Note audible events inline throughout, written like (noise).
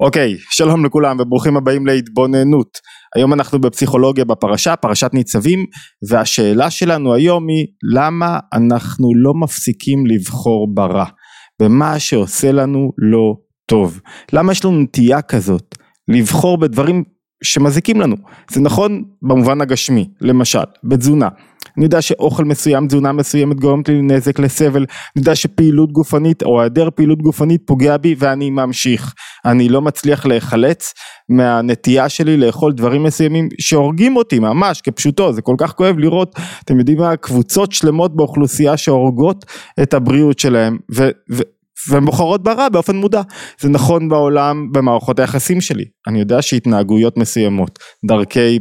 אוקיי, שלום לכולם וברוכים הבאים להתבוננות. היום אנחנו בפסיכולוגיה בפרשה, פרשת ניצבים, והשאלה שלנו היום היא למה אנחנו לא מפסיקים לבחור ברע, במה שעושה לנו לא טוב. למה יש לנו נטייה כזאת לבחור בדברים שמזיקים לנו. זה נכון במובן הגשמי, למשל, בתזונה. אני יודע שאוכל מסוים, תזונה מסוימת גורמת לי נזק, לסבל, אני יודע שפעילות גופנית או היעדר פעילות גופנית פוגע בי ואני ממשיך. אני לא מצליח להיחלץ מהנטייה שלי לאכול דברים מסוימים שהורגים אותי ממש כפשוטו, זה כל כך כואב לראות, אתם יודעים מה, קבוצות שלמות באוכלוסייה שהורגות את הבריאות שלהם. ו- ו- והן בוחרות ברע באופן מודע. זה נכון בעולם במערכות היחסים שלי. אני יודע שהתנהגויות מסוימות, דרכי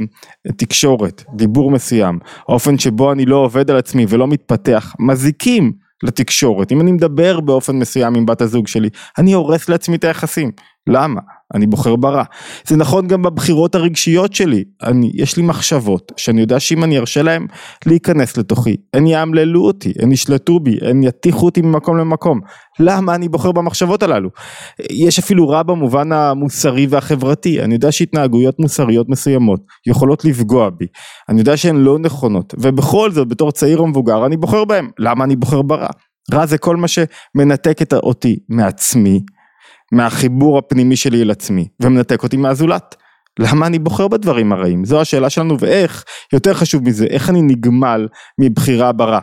תקשורת, דיבור מסוים, האופן שבו אני לא עובד על עצמי ולא מתפתח, מזיקים לתקשורת. אם אני מדבר באופן מסוים עם בת הזוג שלי, אני הורס לעצמי את היחסים. למה? אני בוחר ברע. זה נכון גם בבחירות הרגשיות שלי, אני, יש לי מחשבות שאני יודע שאם אני ארשה להם להיכנס לתוכי, הן יאמללו אותי, הן ישלטו בי, הן יטיחו אותי ממקום למקום. למה אני בוחר במחשבות הללו? יש אפילו רע במובן המוסרי והחברתי, אני יודע שהתנהגויות מוסריות מסוימות יכולות לפגוע בי, אני יודע שהן לא נכונות, ובכל זאת בתור צעיר או מבוגר אני בוחר בהם. למה אני בוחר ברע? רע זה כל מה שמנתק אותי מעצמי, מהחיבור הפנימי שלי אל עצמי ומנתק אותי מהזולת. למה אני בוחר בדברים הרעים? זו השאלה שלנו ואיך, יותר חשוב מזה, איך אני נגמל מבחירה ברע.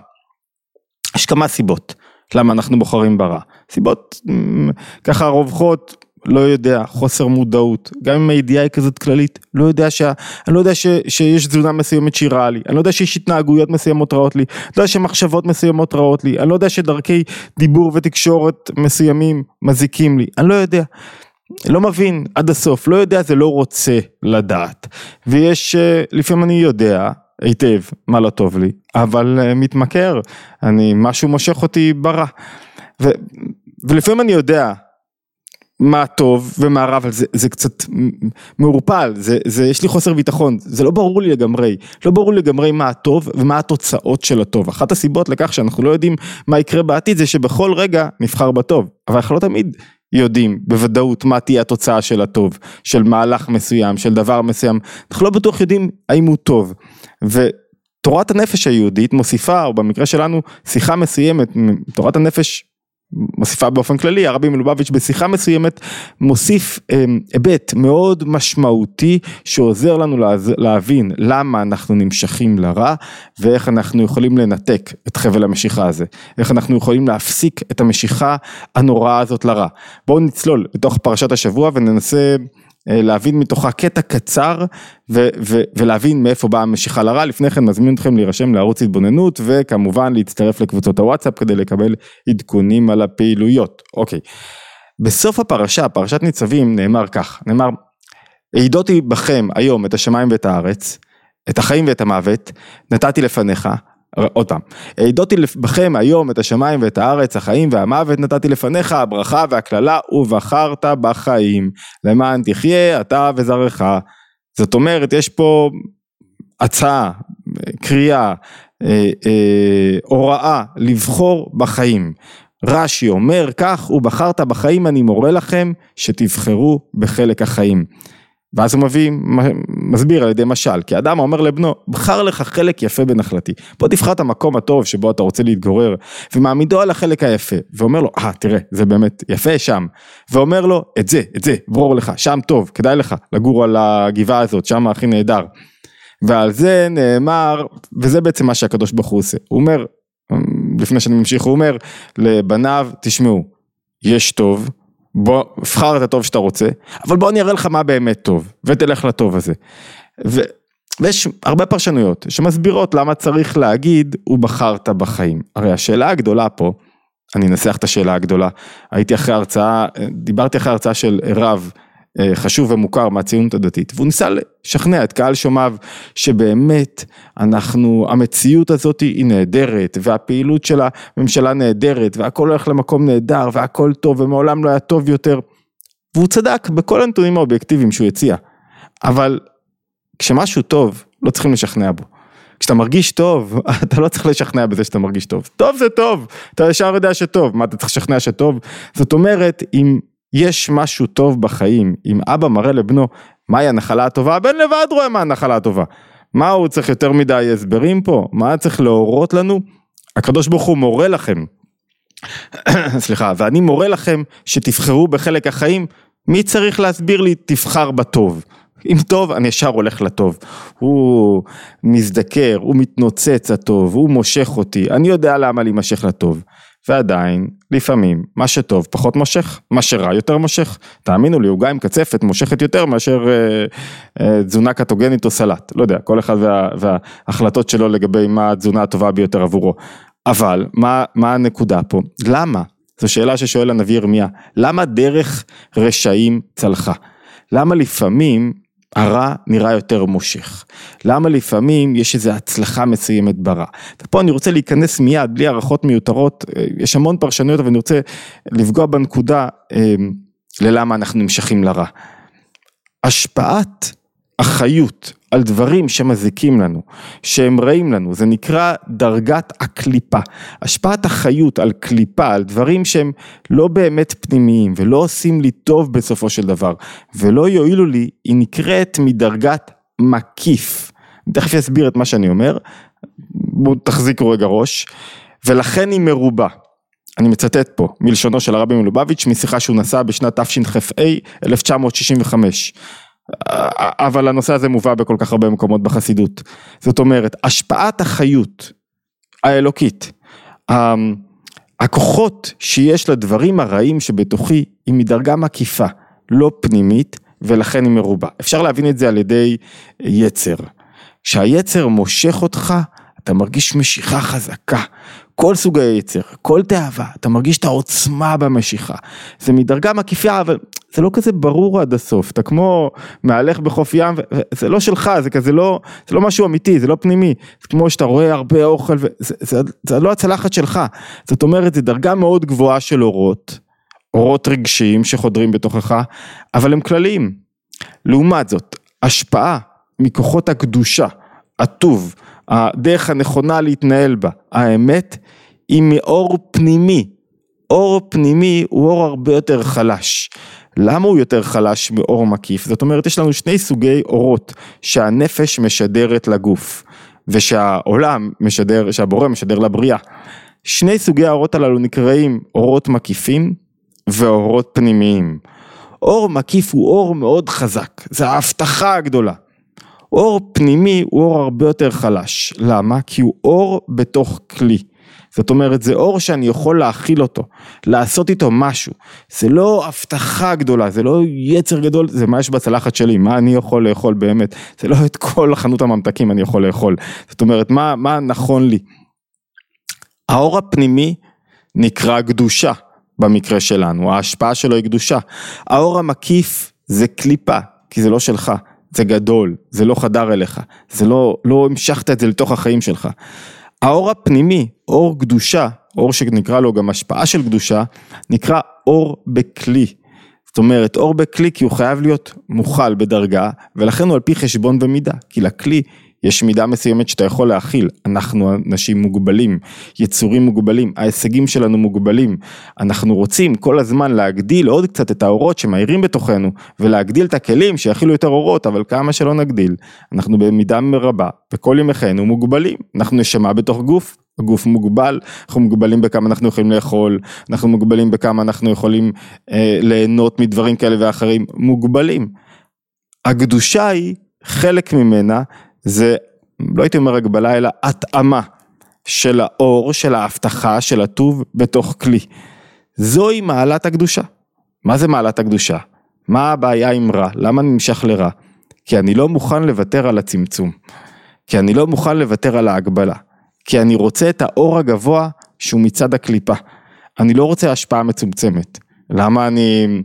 יש כמה סיבות למה אנחנו בוחרים ברע. סיבות ככה רווחות לא יודע, חוסר מודעות, גם אם הידיעה היא כזאת כללית, לא יודע שה... אני לא יודע ש, שיש תזונה מסוימת שהיא רעה לי, אני לא יודע שיש התנהגויות מסוימות רעות לי, לא יודע שמחשבות מסוימות רעות לי, אני לא יודע שדרכי דיבור ותקשורת מסוימים מזיקים לי, אני לא יודע. לא מבין עד הסוף, לא יודע זה לא רוצה לדעת. ויש, אה, לפעמים אני יודע היטב מה לא טוב לי, אבל אה, מתמכר, אני, משהו מושך אותי ברע. ו, ולפעמים אני יודע מה טוב ומה רע, אבל זה, זה קצת מעורפל, זה, זה, יש לי חוסר ביטחון, זה לא ברור לי לגמרי, לא ברור לי לגמרי מה הטוב ומה התוצאות של הטוב. אחת הסיבות לכך שאנחנו לא יודעים מה יקרה בעתיד זה שבכל רגע נבחר בטוב, אבל אנחנו לא תמיד יודעים בוודאות מה תהיה התוצאה של הטוב, של מהלך מסוים, של דבר מסוים, אנחנו לא בטוח יודעים האם הוא טוב. ותורת הנפש היהודית מוסיפה, או במקרה שלנו, שיחה מסוימת, תורת הנפש מוסיפה באופן כללי, הרבי מלובביץ' בשיחה מסוימת מוסיף אמ, היבט מאוד משמעותי שעוזר לנו להבין למה אנחנו נמשכים לרע ואיך אנחנו יכולים לנתק את חבל המשיכה הזה, איך אנחנו יכולים להפסיק את המשיכה הנוראה הזאת לרע. בואו נצלול לתוך פרשת השבוע וננסה להבין מתוכה קטע קצר ו- ו- ולהבין מאיפה באה המשיכה לרע. לפני כן מזמין אתכם להירשם לערוץ התבוננות וכמובן להצטרף לקבוצות הוואטסאפ כדי לקבל עדכונים על הפעילויות. אוקיי. בסוף הפרשה, פרשת ניצבים, נאמר כך, נאמר, העידותי בכם היום את השמיים ואת הארץ, את החיים ואת המוות, נתתי לפניך, עוד פעם, העידותי בכם היום את השמיים ואת הארץ, החיים והמוות נתתי לפניך, הברכה והקללה, ובחרת בחיים, למען תחיה אתה וזרעך. זאת אומרת, יש פה הצעה, קריאה, אה, אה, הוראה לבחור בחיים. רש"י אומר כך, ובחרת בחיים אני מורה לכם שתבחרו בחלק החיים. ואז הוא מביא, מסביר על ידי משל, כי אדם אומר לבנו, בחר לך חלק יפה בנחלתי, בוא תבחר את המקום הטוב שבו אתה רוצה להתגורר, ומעמידו על החלק היפה, ואומר לו, אה, תראה, זה באמת יפה שם, ואומר לו, את זה, את זה, ברור לך, שם טוב, כדאי לך לגור על הגבעה הזאת, שם הכי נהדר. ועל זה נאמר, וזה בעצם מה שהקדוש ברוך הוא עושה, הוא אומר, לפני שאני ממשיך, הוא אומר לבניו, תשמעו, יש טוב, בוא, בחר את הטוב שאתה רוצה, אבל בוא אני אראה לך מה באמת טוב, ותלך לטוב הזה. ו, ויש הרבה פרשנויות שמסבירות למה צריך להגיד, הוא בחרת בחיים. הרי השאלה הגדולה פה, אני אנסח את השאלה הגדולה, הייתי אחרי הרצאה, דיברתי אחרי הרצאה של רב חשוב ומוכר מהציונות הדתית, והוא ניסה לשכנע את קהל שומעיו שבאמת אנחנו, המציאות הזאת היא נהדרת, והפעילות של הממשלה נהדרת, והכל הולך למקום נהדר, והכל טוב, ומעולם לא היה טוב יותר, והוא צדק בכל הנתונים האובייקטיביים שהוא הציע, אבל כשמשהו טוב, לא צריכים לשכנע בו. כשאתה מרגיש טוב, (laughs) אתה לא צריך לשכנע בזה שאתה מרגיש טוב. טוב זה טוב, אתה ישר יודע שטוב, מה אתה צריך לשכנע שטוב? זאת אומרת, אם יש משהו טוב בחיים, אם אבא מראה לבנו מהי הנחלה הטובה, הבן לבד רואה מה הנחלה הטובה. מה הוא צריך יותר מדי הסברים פה? מה צריך להורות לנו? הקדוש ברוך הוא מורה לכם, (clears throat) סליחה, ואני מורה לכם שתבחרו בחלק החיים, מי צריך להסביר לי תבחר בטוב? אם טוב, אני ישר הולך לטוב. הוא מזדקר, הוא מתנוצץ הטוב, הוא מושך אותי, אני יודע למה להימשך לטוב. ועדיין, לפעמים, מה שטוב פחות מושך, מה שרע יותר מושך. תאמינו לי, עוגה עם קצפת מושכת יותר מאשר אה, אה, תזונה קטוגנית או סלט. לא יודע, כל אחד וה, וההחלטות שלו לגבי מה התזונה הטובה ביותר עבורו. אבל, מה, מה הנקודה פה? למה? זו שאלה ששואל הנביא ירמיה. למה דרך רשעים צלחה? למה לפעמים הרע נראה יותר מושך. למה לפעמים יש איזו הצלחה מסוימת ברע. ופה אני רוצה להיכנס מיד, בלי הערכות מיותרות, אה, יש המון פרשנויות, אבל אני רוצה לפגוע בנקודה אה, ללמה אנחנו נמשכים לרע. השפעת החיות על דברים שמזיקים לנו, שהם רעים לנו, זה נקרא דרגת הקליפה. השפעת החיות על קליפה, על דברים שהם לא באמת פנימיים ולא עושים לי טוב בסופו של דבר ולא יועילו לי, היא נקראת מדרגת מקיף. אני תכף אסביר את מה שאני אומר, בואו תחזיקו רגע ראש, ולכן היא מרובה. אני מצטט פה מלשונו של הרבי מלובביץ' משיחה שהוא נשא בשנת תשכ"ה 1965. אבל הנושא הזה מובא בכל כך הרבה מקומות בחסידות. זאת אומרת, השפעת החיות האלוקית, הכוחות שיש לדברים הרעים שבתוכי היא מדרגה מקיפה, לא פנימית, ולכן היא מרובה. אפשר להבין את זה על ידי יצר. כשהיצר מושך אותך, אתה מרגיש משיכה חזקה. כל סוג היצר, כל תאווה, אתה מרגיש את העוצמה במשיכה. זה מדרגה מקיפה, אבל זה לא כזה ברור עד הסוף, אתה כמו מהלך בחוף ים, זה לא שלך, זה כזה לא, זה לא משהו אמיתי, זה לא פנימי, זה כמו שאתה רואה הרבה אוכל, וזה, זה, זה זה לא הצלחת שלך, זאת אומרת, זה דרגה מאוד גבוהה של אורות, אורות רגשיים שחודרים בתוכך, אבל הם כלליים. לעומת זאת, השפעה מכוחות הקדושה, הטוב, הדרך הנכונה להתנהל בה, האמת, היא מאור פנימי. אור פנימי הוא אור הרבה יותר חלש. למה הוא יותר חלש מאור מקיף? זאת אומרת, יש לנו שני סוגי אורות שהנפש משדרת לגוף, ושהעולם משדר, שהבורא משדר לבריאה. שני סוגי האורות הללו נקראים אורות מקיפים ואורות פנימיים. אור מקיף הוא אור מאוד חזק, זה ההבטחה הגדולה. אור פנימי הוא אור הרבה יותר חלש, למה? כי הוא אור בתוך כלי. זאת אומרת זה אור שאני יכול להכיל אותו, לעשות איתו משהו, זה לא הבטחה גדולה, זה לא יצר גדול, זה מה יש בצלחת שלי, מה אני יכול לאכול באמת, זה לא את כל חנות הממתקים אני יכול לאכול, זאת אומרת מה, מה נכון לי. האור הפנימי נקרא קדושה במקרה שלנו, ההשפעה שלו היא קדושה, האור המקיף זה קליפה, כי זה לא שלך, זה גדול, זה לא חדר אליך, זה לא, לא המשכת את זה לתוך החיים שלך. האור הפנימי, אור קדושה, אור שנקרא לו גם השפעה של קדושה, נקרא אור בכלי. זאת אומרת, אור בכלי כי הוא חייב להיות מוכל בדרגה, ולכן הוא על פי חשבון ומידה, כי לכלי יש מידה מסוימת שאתה יכול להכיל, אנחנו אנשים מוגבלים, יצורים מוגבלים, ההישגים שלנו מוגבלים, אנחנו רוצים כל הזמן להגדיל עוד קצת את האורות שמאירים בתוכנו, ולהגדיל את הכלים שיכילו יותר אורות, אבל כמה שלא נגדיל, אנחנו במידה מרבה, בכל ימי חיינו מוגבלים, אנחנו נשמה בתוך גוף, הגוף מוגבל, אנחנו מוגבלים בכמה אנחנו יכולים לאכול, אנחנו מוגבלים בכמה אנחנו יכולים אה, ליהנות מדברים כאלה ואחרים, מוגבלים. הקדושה היא חלק ממנה זה, לא הייתי אומר הגבלה, אלא התאמה של האור, של ההבטחה, של הטוב בתוך כלי. זוהי מעלת הקדושה. מה זה מעלת הקדושה? מה הבעיה עם רע? למה אני נמשך לרע? כי אני לא מוכן לוותר על הצמצום. כי אני לא מוכן לוותר על ההגבלה. כי אני רוצה את האור הגבוה שהוא מצד הקליפה. אני לא רוצה השפעה מצומצמת. למה אני...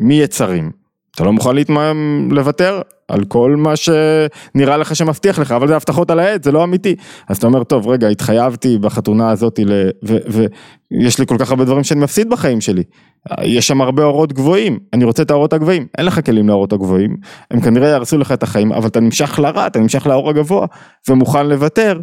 מי יצרים? אתה לא מוכן להתמהם, לוותר על כל מה שנראה לך שמבטיח לך, אבל זה הבטחות על העד, זה לא אמיתי. אז אתה אומר, טוב, רגע, התחייבתי בחתונה הזאת, ל... ויש לי כל כך הרבה דברים שאני מפסיד בחיים שלי. יש שם הרבה אורות גבוהים, אני רוצה את האורות הגבוהים. אין לך כלים לאורות הגבוהים, הם כנראה יהרסו לך את החיים, אבל אתה נמשך לרע, אתה נמשך לאור הגבוה, ומוכן לוותר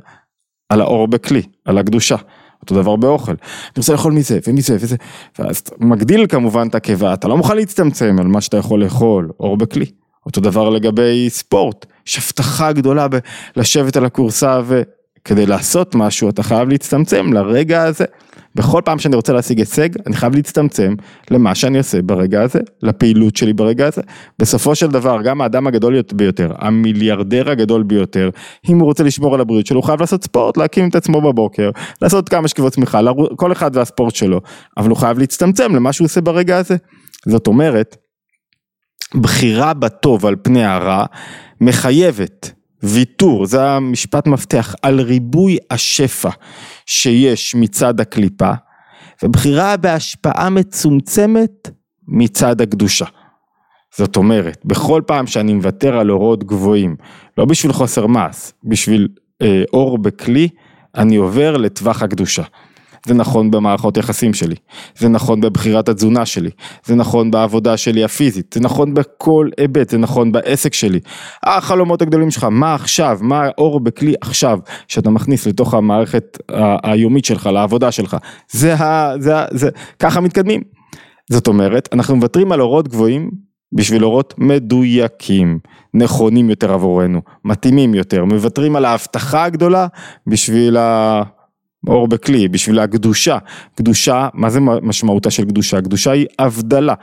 על האור בכלי, על הקדושה. אותו דבר באוכל, אני רוצה לאכול מזה ומזה וזה, ואז מגדיל כמובן את הקיבה, אתה לא מוכן להצטמצם על מה שאתה יכול לאכול, אור בכלי. אותו דבר לגבי ספורט, יש הבטחה גדולה בלשבת על הכורסה וכדי לעשות משהו אתה חייב להצטמצם לרגע הזה. בכל פעם שאני רוצה להשיג הישג, אני חייב להצטמצם למה שאני עושה ברגע הזה, לפעילות שלי ברגע הזה. בסופו של דבר, גם האדם הגדול ביותר, המיליארדר הגדול ביותר, אם הוא רוצה לשמור על הבריאות שלו, הוא חייב לעשות ספורט, להקים את עצמו בבוקר, לעשות כמה שכיבות צמיחה, כל אחד והספורט שלו, אבל הוא חייב להצטמצם למה שהוא עושה ברגע הזה. זאת אומרת, בחירה בטוב על פני הרע מחייבת ויתור, זה המשפט מפתח, על ריבוי השפע שיש מצד הקליפה, ובחירה בהשפעה מצומצמת מצד הקדושה. זאת אומרת, בכל פעם שאני מוותר על אורות גבוהים, לא בשביל חוסר מס, בשביל אה, אור בכלי, אני עובר לטווח הקדושה. זה נכון במערכות יחסים שלי, זה נכון בבחירת התזונה שלי, זה נכון בעבודה שלי הפיזית, זה נכון בכל היבט, זה נכון בעסק שלי. החלומות הגדולים שלך, מה עכשיו, מה האור בכלי עכשיו, שאתה מכניס לתוך המערכת היומית שלך, לעבודה שלך, זה ה... זה ה... זה... ככה מתקדמים. זאת אומרת, אנחנו מוותרים על אורות גבוהים בשביל אורות מדויקים, נכונים יותר עבורנו, מתאימים יותר, מוותרים על ההבטחה הגדולה בשביל ה... אור בכלי, בשביל הקדושה. קדושה, מה זה משמעותה של קדושה? קדושה היא הבדלה.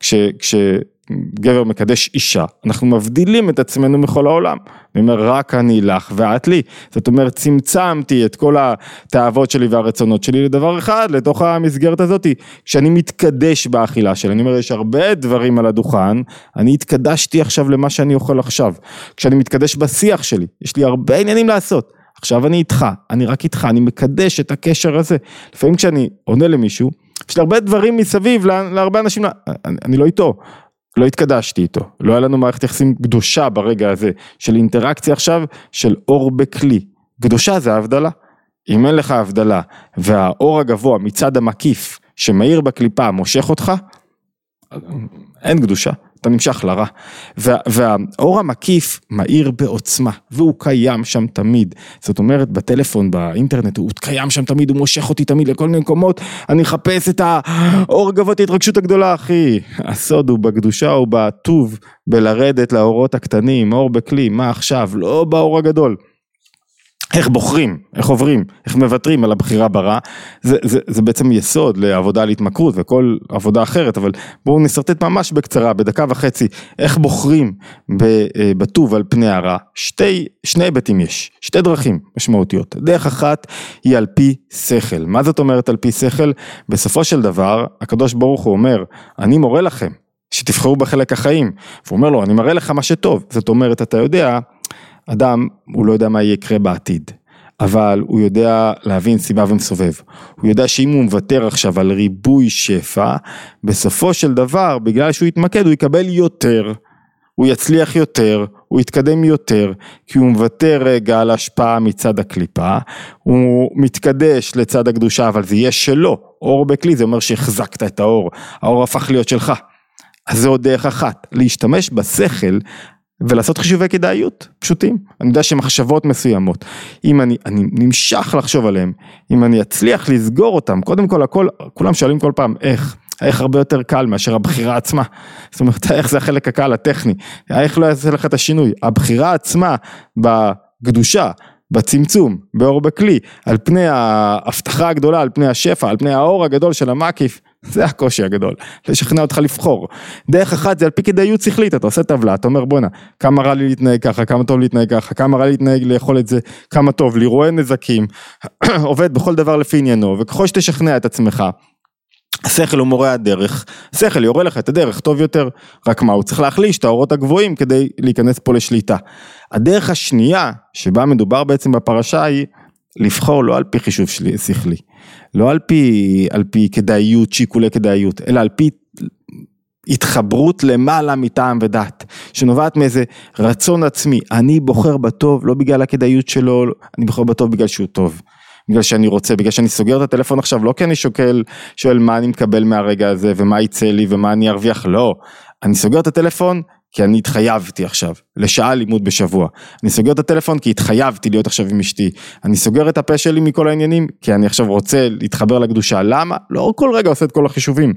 כש, כשגבר מקדש אישה, אנחנו מבדילים את עצמנו מכל העולם. אני אומר, רק אני לך ואת לי. זאת אומרת, צמצמתי את כל התאוות שלי והרצונות שלי לדבר אחד, לתוך המסגרת הזאת. כשאני מתקדש באכילה שלי, אני אומר, יש הרבה דברים על הדוכן, אני התקדשתי עכשיו למה שאני אוכל עכשיו. כשאני מתקדש בשיח שלי, יש לי הרבה עניינים לעשות. עכשיו אני איתך, אני רק איתך, אני מקדש את הקשר הזה. לפעמים כשאני עונה למישהו, יש לי הרבה דברים מסביב להרבה אנשים, אני, אני לא איתו, לא התקדשתי איתו, לא היה לנו מערכת יחסים קדושה ברגע הזה, של אינטראקציה עכשיו, של אור בכלי. קדושה זה ההבדלה. אם אין לך הבדלה, והאור הגבוה מצד המקיף שמאיר בקליפה מושך אותך, אין קדושה. אתה נמשך לרע. וה, והאור המקיף מאיר בעוצמה, והוא קיים שם תמיד. זאת אומרת, בטלפון, באינטרנט, הוא קיים שם תמיד, הוא מושך אותי תמיד לכל מיני מקומות, אני אחפש את האור גבוה, את ההתרגשות הגדולה, אחי. הסוד הוא בקדושה ובטוב, בלרדת לאורות הקטנים, אור בכלי, מה עכשיו, לא באור הגדול. איך בוחרים, איך עוברים, איך מוותרים על הבחירה ברע, זה, זה, זה בעצם יסוד לעבודה על התמכרות וכל עבודה אחרת, אבל בואו נשרטט ממש בקצרה, בדקה וחצי, איך בוחרים אה, בטוב על פני הרע, שתי, שני היבטים יש, שתי דרכים משמעותיות, דרך אחת היא על פי שכל, מה זאת אומרת על פי שכל? בסופו של דבר, הקדוש ברוך הוא אומר, אני מורה לכם, שתבחרו בחלק החיים, והוא אומר לו, אני מראה לך מה שטוב, זאת אומרת, אתה יודע, אדם, הוא לא יודע מה יקרה בעתיד, אבל הוא יודע להבין סיבה ומסובב. הוא יודע שאם הוא מוותר עכשיו על ריבוי שפע, בסופו של דבר, בגלל שהוא יתמקד, הוא יקבל יותר, הוא יצליח יותר, הוא יתקדם יותר, כי הוא מוותר רגע על השפעה מצד הקליפה, הוא מתקדש לצד הקדושה, אבל זה יהיה שלו. אור בכלי זה אומר שהחזקת את האור, האור הפך להיות שלך. אז זו עוד דרך אחת, להשתמש בשכל ולעשות חישובי כדאיות פשוטים. אני יודע שמחשבות מסוימות, אם אני, אני נמשך לחשוב עליהן, אם אני אצליח לסגור אותן, קודם כל הכל, כולם שואלים כל פעם איך, איך הרבה יותר קל מאשר הבחירה עצמה. זאת אומרת, (laughs) איך זה החלק הקל הטכני, איך לא יעשה לך את השינוי. הבחירה עצמה בקדושה, בצמצום, באור בכלי, על פני ההבטחה הגדולה, על פני השפע, על פני האור הגדול של המקיף, זה הקושי הגדול, לשכנע אותך לבחור. דרך אחת זה על פי כדאיות שכלית, אתה עושה טבלה, אתה אומר בואנה, כמה רע לי להתנהג ככה, כמה טוב להתנהג ככה, כמה רע לי להתנהג לאכול את זה, כמה טוב לי, רואה נזקים, (clears throat) עובד בכל דבר לפי עניינו, וככל שתשכנע את עצמך, השכל הוא מורה הדרך, השכל יורה לך את הדרך טוב יותר, רק מה, הוא צריך להחליש את האורות הגבוהים כדי להיכנס פה לשליטה. הדרך השנייה, שבה מדובר בעצם בפרשה היא, לבחור לא על פי חישוב שכלי, לא על פי, על פי כדאיות, שיקולי כדאיות, אלא על פי התחברות למעלה מטעם ודת, שנובעת מאיזה רצון עצמי, אני בוחר בטוב לא בגלל הכדאיות שלו, אני בוחר בטוב בגלל שהוא טוב. בגלל שאני רוצה, בגלל שאני סוגר את הטלפון עכשיו, לא כי אני שוקל, שואל מה אני מקבל מהרגע הזה ומה יצא לי ומה אני ארוויח, לא. אני סוגר את הטלפון כי אני התחייבתי עכשיו לשעה לימוד בשבוע. אני סוגר את הטלפון כי התחייבתי להיות עכשיו עם אשתי. אני סוגר את הפה שלי מכל העניינים כי אני עכשיו רוצה להתחבר לקדושה. למה? לא כל רגע עושה את כל החישובים.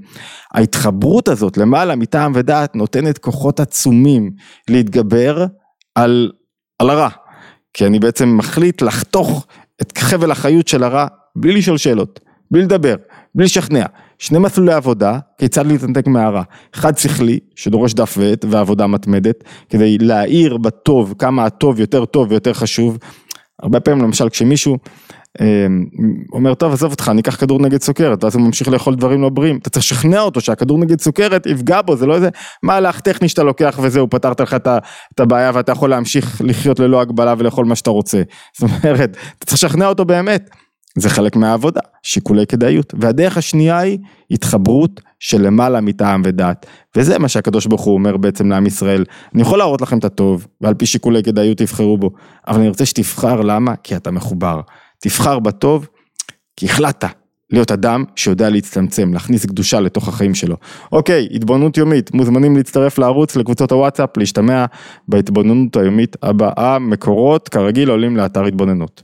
ההתחברות הזאת למעלה מטעם ודעת נותנת כוחות עצומים להתגבר על, על הרע. כי אני בעצם מחליט לחתוך את חבל החיות של הרע בלי לשאול שאלות, בלי לדבר, בלי לשכנע. שני מסלולי עבודה, כיצד להתנתק מהרע. אחד שכלי, שדורש דף ועט ועבודה מתמדת, כדי להאיר בטוב כמה הטוב יותר טוב ויותר חשוב. הרבה פעמים למשל כשמישהו אה, אומר טוב עזוב אותך אני אקח כדור נגד סוכרת ואז הוא ממשיך לאכול דברים לא בריאים אתה צריך לשכנע אותו שהכדור נגד סוכרת יפגע בו זה לא איזה מהלך טכני שאתה לוקח וזהו פתרת לך את הבעיה ואתה יכול להמשיך לחיות ללא הגבלה ולאכול מה שאתה רוצה זאת אומרת אתה צריך לשכנע אותו באמת זה חלק מהעבודה, שיקולי כדאיות. והדרך השנייה היא התחברות של למעלה מטעם ודעת. וזה מה שהקדוש ברוך הוא אומר בעצם לעם ישראל. אני יכול להראות לכם את הטוב, ועל פי שיקולי כדאיות תבחרו בו, אבל אני רוצה שתבחר למה? כי אתה מחובר. תבחר בטוב, כי החלטת להיות אדם שיודע להצטמצם, להכניס קדושה לתוך החיים שלו. אוקיי, התבוננות יומית, מוזמנים להצטרף לערוץ, לקבוצות הוואטסאפ, להשתמע בהתבוננות היומית הבאה, מקורות, כרגיל עולים לאתר התבוננות.